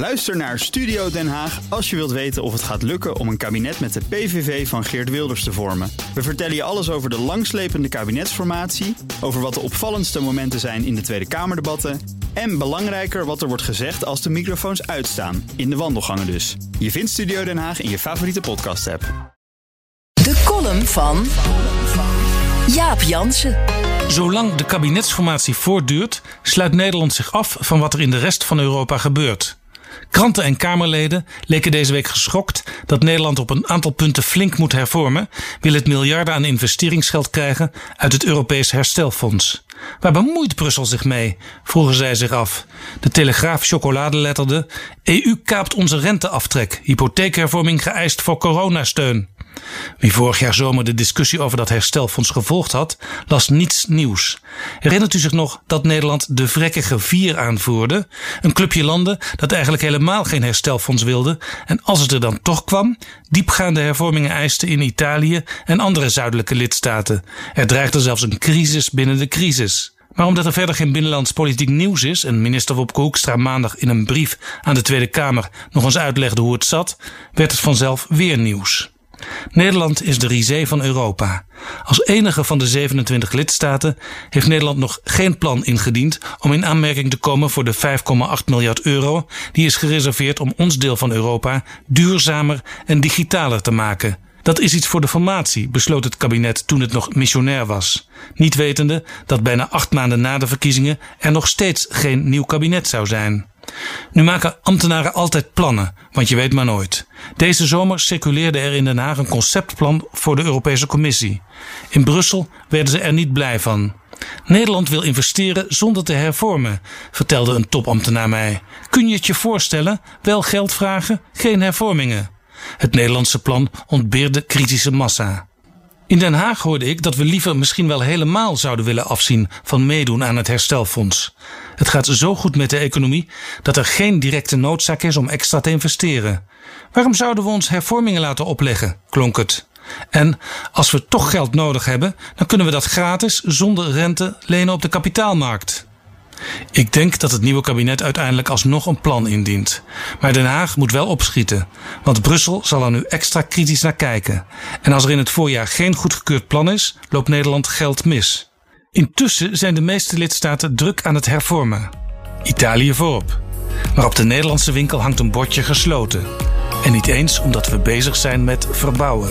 Luister naar Studio Den Haag als je wilt weten of het gaat lukken om een kabinet met de PVV van Geert Wilders te vormen. We vertellen je alles over de langslepende kabinetsformatie, over wat de opvallendste momenten zijn in de Tweede Kamerdebatten en belangrijker wat er wordt gezegd als de microfoons uitstaan, in de wandelgangen dus. Je vindt Studio Den Haag in je favoriete podcast-app. De column van Jaap Jansen. Zolang de kabinetsformatie voortduurt, sluit Nederland zich af van wat er in de rest van Europa gebeurt. Kranten en Kamerleden leken deze week geschokt dat Nederland op een aantal punten flink moet hervormen, wil het miljarden aan investeringsgeld krijgen uit het Europees Herstelfonds. Waar bemoeit Brussel zich mee? vroegen zij zich af. De Telegraaf chocolade letterde: EU kaapt onze renteaftrek, hypotheekhervorming geëist voor coronasteun. Wie vorig jaar zomer de discussie over dat herstelfonds gevolgd had, las niets nieuws. Herinnert u zich nog dat Nederland de vrekkige vier aanvoerde? Een clubje landen dat eigenlijk helemaal geen herstelfonds wilde en als het er dan toch kwam, diepgaande hervormingen eiste in Italië en andere zuidelijke lidstaten. Er dreigde zelfs een crisis binnen de crisis. Maar omdat er verder geen binnenlands politiek nieuws is en minister Wopke Hoekstra maandag in een brief aan de Tweede Kamer nog eens uitlegde hoe het zat, werd het vanzelf weer nieuws. Nederland is de risée van Europa. Als enige van de 27 lidstaten heeft Nederland nog geen plan ingediend om in aanmerking te komen voor de 5,8 miljard euro die is gereserveerd om ons deel van Europa duurzamer en digitaler te maken. Dat is iets voor de formatie, besloot het kabinet toen het nog missionair was. Niet wetende dat bijna acht maanden na de verkiezingen er nog steeds geen nieuw kabinet zou zijn. Nu maken ambtenaren altijd plannen, want je weet maar nooit. Deze zomer circuleerde er in Den Haag een conceptplan voor de Europese Commissie. In Brussel werden ze er niet blij van. Nederland wil investeren zonder te hervormen, vertelde een topambtenaar mij. Kun je het je voorstellen? Wel geld vragen, geen hervormingen. Het Nederlandse plan ontbeerde kritische massa. In Den Haag hoorde ik dat we liever misschien wel helemaal zouden willen afzien van meedoen aan het herstelfonds. Het gaat zo goed met de economie dat er geen directe noodzaak is om extra te investeren. Waarom zouden we ons hervormingen laten opleggen? klonk het. En als we toch geld nodig hebben, dan kunnen we dat gratis zonder rente lenen op de kapitaalmarkt. Ik denk dat het nieuwe kabinet uiteindelijk alsnog een plan indient. Maar Den Haag moet wel opschieten, want Brussel zal er nu extra kritisch naar kijken. En als er in het voorjaar geen goedgekeurd plan is, loopt Nederland geld mis. Intussen zijn de meeste lidstaten druk aan het hervormen. Italië voorop. Maar op de Nederlandse winkel hangt een bordje gesloten. En niet eens omdat we bezig zijn met verbouwen.